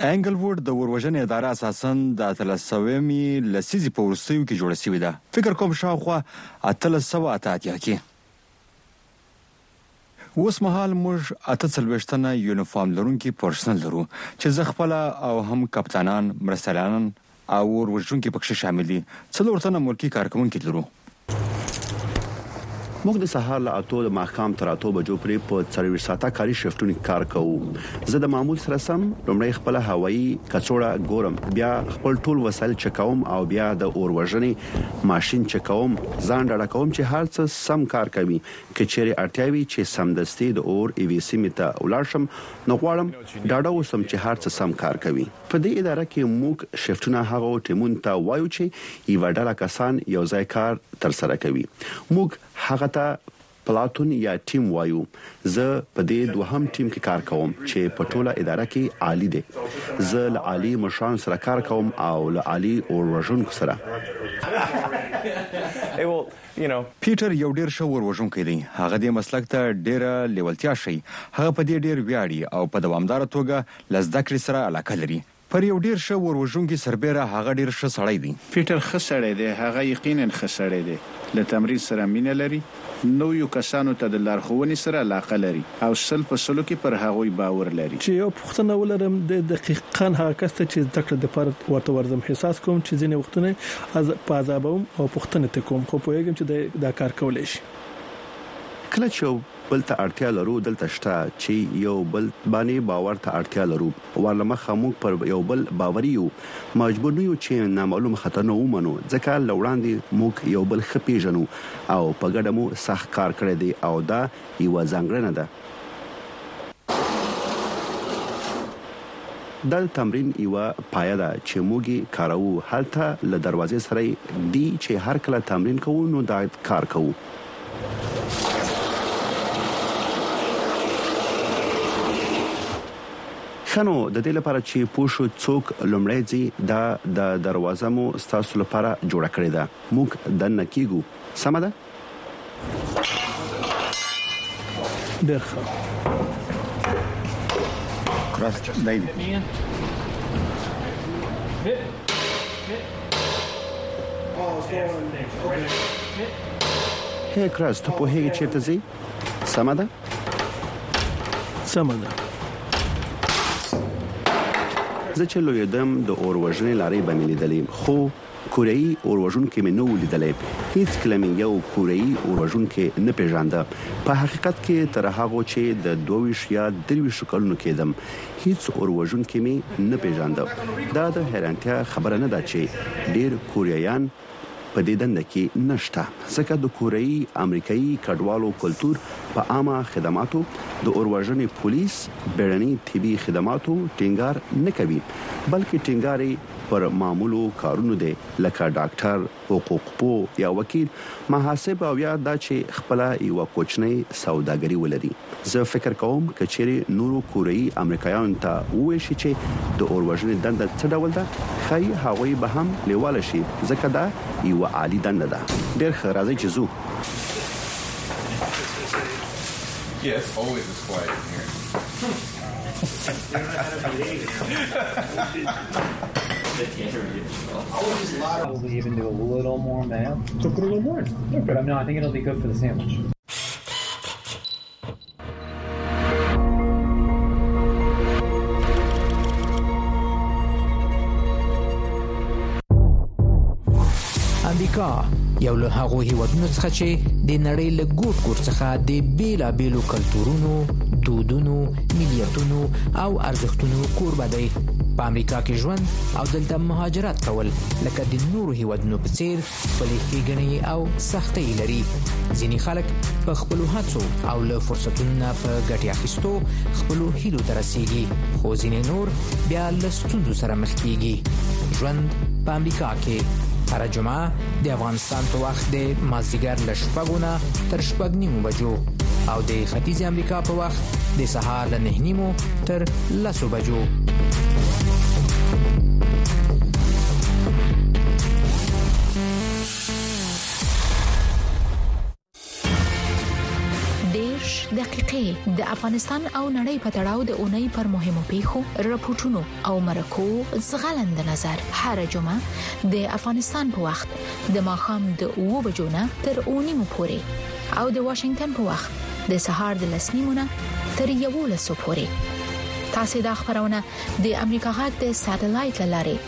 انګل ووډ د وروژنې اداره اساسا د 1300مې لسیزې په وروستیو کې جوړه شوې ده فکر کوم شاوخوا 1388 کې اوس مهال موږ اته څلوېښت تنه یونیفورم لرونکي پرسنل لرو چې زه خپله او هم کپتانان، مرستیالانان او اور وژونکي پکښې شامل دي، څلور تنه ملکي کارکوونکي لرو. موږ د سهار له اتو د ماښام تر اتو بجو پورې په څلوېښت ساعته کاري شفټونو کې کار کوو. زه د معمول سره سم لومړی خپله هوایي کڅوړه ګورم، بیا خپل ټول وسایل چکوم او بیا د اور وژنې ماشین چکوم، ځان ډاډه کوم چې هر څه سم کار کوي، که چېرې اړتیا وي چې سمدستي د اور یوې سیمې ته ولاړ شم، نو غواړم ډاډه اوسم چې هر څه سم کار کوي. په دې اداره کې موږ شفټونه هغو ټیمونو ته وایو چې یوه ډله کسان یو ځای کار ترسره کوي. موږ هغه ته پلاتون یا ټیم وایو. زه په دې دوهم ټیم کې کار کوم چې په ټوله اداره کې عالي دی. زه له عالي مشرانو سره کار کوم او له عالي اور وژونکو سره. پیټر یو ډیر ښه اور وژونکی دی، هغه دې مسلک ته ډیره لیولتیا ښیي، هغه په دې ډیر ویاړي او په دوامداره توګه له زده کړې سره علاقه لري. پر یو ډیر ښه اور وژونکي سربیره هغه ډیر ښه سړی دی. پیټر ښه سړی دی، هغه یقیناً ښه سړی دی، له تمرین سره مینه لري، نویو کسانو ته د لارښوونې سره علاقه لري او سل په سلو کې پر هغوی باور لري. چې یوه پوښتنه ولرم، دی دقیقاً هغه کس دی چې زده کړې لپاره ورته ورځم، احساس کوم چې ځینې وختونه په عذابوم او پوښتنه ترې کوم خو پوهېږم چې دی دا کار کولی شي. کله چې یو بل ته اړتیا لرو دلته شته چې یو بل باندې باور ته اړتیا لرو وار له مخه موږ پر یو بل باوري یو مجبور نه یو چې نامعلوم خطرنه ومنو ځکه له وړاندې موږ یو بل ښه پېژنو او په ګډه مو سخت کار کړی دی او دا یوه ځانګړنه ده. دا د تمرین یوه پایه ده چې موږ یې کاروو، هلته له دروازې سره یې دي چې هر کله تمرین کوو نو دا کار کوو. ښه نو د دې لپاره چې پوه شو څوک لومړی ځي دا دا دروازه مو ستاسو لپاره جوړه کړې ده، موږ دننه کیږو، سمه ده؟ ډېر ښه راست دی هی کراس ته په هیګه چیرته زی سم ده سم ده زه چې لویدم د اور وژنې لارې به مې لیدلې خو کوریايي اوروژونکی مې نه و لیدلی، هیڅکله مې یو کوریايي اوروژونکی نه پیژانده، په حقیقت کې تر هغو چې د دوه ویشت یا درویشت کلونو کیدم هیڅ اوروژونکی مې نه پیژانده، دا د حیرانتیا خبره نه ده چې ډیر کوریایان په دې دنده کې نه شته، ځکه د کوریايي امریکايي کډوالو کلتور په عامه خدماتو، د اوروژنې پولیس، بیړني طبي خدماتو ټینګار نه کوي، بلکې ټینګار یې. پر معمولو کارونو دی لکه ډاکټر، حقوق پو یا وکیل، محاسب او یا دا چې خپله یوه کوچنۍ سوداګري ولري. زه فکر کوم که چیرې نورو کوريي امریکایانو ته وویل شي چې د اور وژنې دنده څه ډول ده ښايي هغوی به هم لیواله شي ځکه دا یوه عالي دنده ده. ډیر ښه راځئ چې ځو. امریکا یو له هغو هیوادونو څخه چې د نړۍ له ګوټ ګوټ څخه د بیلابیلو کلتورونو، دودونو، ملیتونو او ارزښتونو کوربه دی په امریکا کې ژوند او دلته مهاجرت کول لکه د نورو هیوادونو په څیر خپلې ښېګڼې او سختۍ لري ځینې خلک په خپلو هڅو او له فرصتونو نه په ګټې اخیستو خپلو هیلو ته رسیږي خو ځینې نور بیا له ستونزو سره مخ کیږي ژوند په امریکا کې هر جمعه د افغانستان تانت وخت دی مازیګر له شپږو نه تر شپږ نیمو بجو او د ختیځ امریکا په وخت د سهار له نه نیمو تر لسو بجو دیش دقیقې د افغانستان او نړۍ په تړاو د اونۍ پر مهمو پیښو رپورټونو او مرکو زغلند نظر هر جمعه د افغانستان په وخت د ماخام د 2 بجو نه تر 9 مو پورې او د واشنگټن په وخت د سهار د 10 نیمو نه تر 11 پورې تاسو دا خبرونه د امریکا غږ د ساتلایت لارې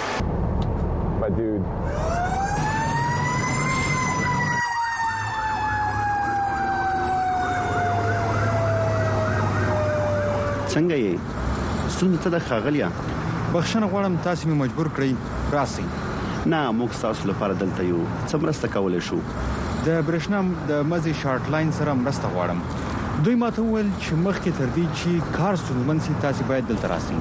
But dude. څنګه یې ستونزه څه ده ښاغلیه بخښنه غواړم تاسو مې مجبور کړئ راسئ نه موږ تاسو لپاره دلته یو څه مرسته کولای شو د برښنا د مزي شارټ لاین سره مرسته غواړم دوی ماته وویل چې مخکې تر دې چې کار ستونزمن شي تاسو باید دلته راسئ.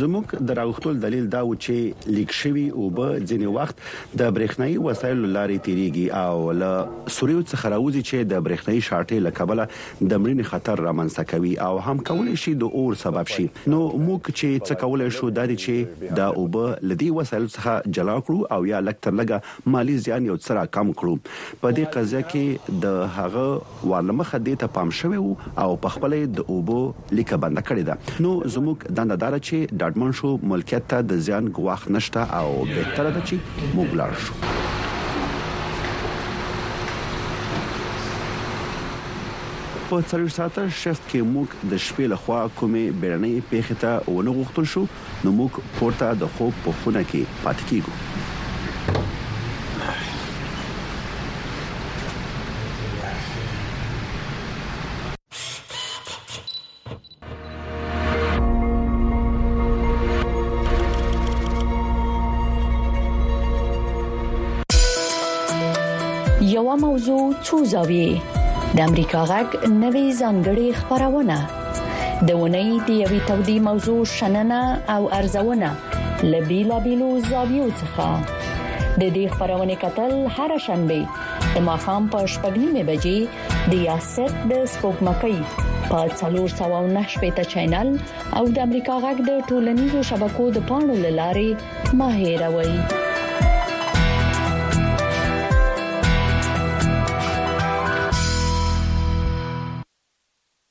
زموږ د راوښتو دلیل دا و چې لیک شوي اوبه ځینې وخت د برېښنايي وسایلو له لارې تېرېږي او له سوریو څخه راوځي چې د برېښنايي شارټۍ له کبله د مړینې خطر رامنځته کوي او هم کولی شي د اور سبب شي نو موږ چې څه کولی شو دا دي چې دا اوبه له دې وسایلو څخه جلا کړو او یا لږ تر لږه مالي زیان یو څه را کم کړو په دې قضیه کې د هغه وار له مخه دې ته پام شوی وو او په خپله یې د اوبو لیکه بنده کړې ده نو زموږ دنده دا ده چې ډاډمن شو ملکیت ته د زیان ګواښ نشته او بهتره ده چې موږ لاړ شو. په څلوېښت ساعته شفت کې موږ د شپې له خوا کومې بیړنۍ پېښې ته ونه غوښتل شو، نو موږ پورته د خوب په خونه کې پاتې کېږو. یو موضوع څو ځوي د امریکا غږ نوې ځانګړې خبرونه د ونې د یوې تودې موضوع شننه او ارزونه لبیلا بیلو زاویو څخه د دې خبرونه کتل هر شنبه د ماخام په شپږمه بجې د یاسر د سپوږمکۍ په 309 چینل او د امریکا غږ د ټولنیزو شبکو د پاڼو لاري ماهر وي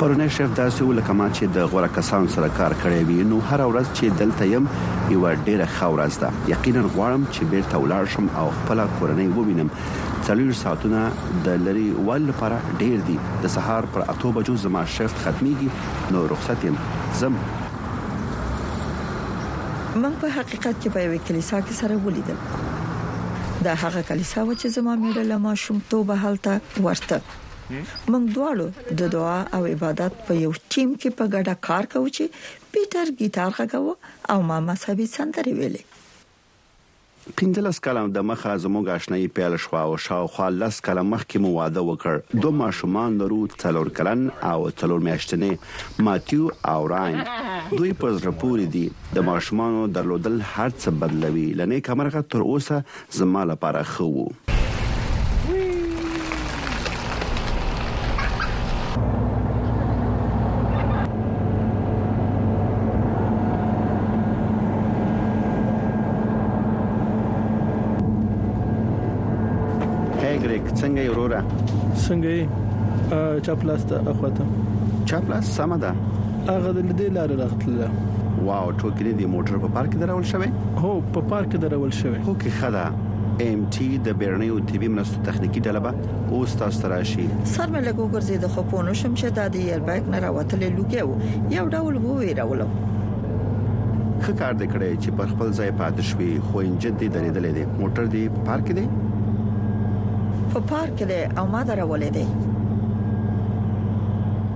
پرونی شیف داسې و لکه ما چې د غوره کسانو سره کار کړی وي نو هر ورځ چې دلته یم یو ډیره ښه ورځ ده یقینا غواړم چې بیرته ولاړ شم او خپل کورنۍ ووینم څلور ساعتونه د لری وال لپاره ډیر دي د سهار پر اتو بجو زما شیفت ختميږي نو رخصت یم زم من په حقیقت کې په یوې کلیسا کې سره ولیدل دا هغه کلیسا وه چې زما میړه له ماشومتوبه هلته ورته. موږ دواړو د دعا او عبادت په یو ټیم کې په ګډه کار کاوه چې پیټر ګیټار غږاوه او ما مذهبي سندرې ویلې. پنځلس کاله دمخه زموږ اشنايي پیل شوه او شاوخوا لس کاله مخکې مو واده وکړ. دوه ماشومان لرو، څلور کلن او څلور میاشتنی، ماتیو او راین. دوی په زړه پورې دي. د ماشومانو درلودل هر څه بدلوي، له نېکه مرغه تر اوسه زما لپاره ښه وو. څنګه یې وروره څنګه یې چاپلاسته اخواته چاپلاس سم ده هغه د لدې لارې راغتله واو ټوکري د موټر په پارک کې درول شوی هو په پارک کې درول شوی هو کې خدا ایم ټي د بیرنۍ او طبي مرستو تخنیکی ډله به او تاسو تراشي سر مې لګو ګرځي د خپونو شم چې د دې ایربیګ نه راوتلې لوګي وو یو ډول وو ویرولم خه کار دې کړې چې پر خپل ځای پاتې شوې خو انجن دې درېدلې دې موټر دې په پارک کې دې په پارک کې او ما درولې دې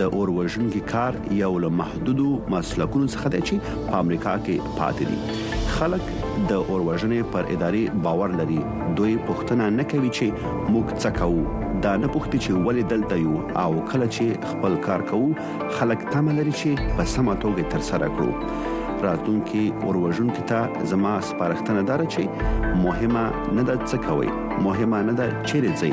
د اور وژونکي کار یو له محدودو مسلکونو څخه دی چې په امریکا کې پاتې دي خلک د اور وژنې پر ادارې باور لري دوی پښتنه نه کوي چې موږ څه کوو دا نه پوښتي چې ولې دلته یو او کله چې خپل کار کوو خلک تمه لري چې په سمه توګه تر سره کړو راتلونکي اوروژونکو ته زما سپارښتنه ده چې مهمه نه ده څه کوي مهمه نه ده چیرې ځي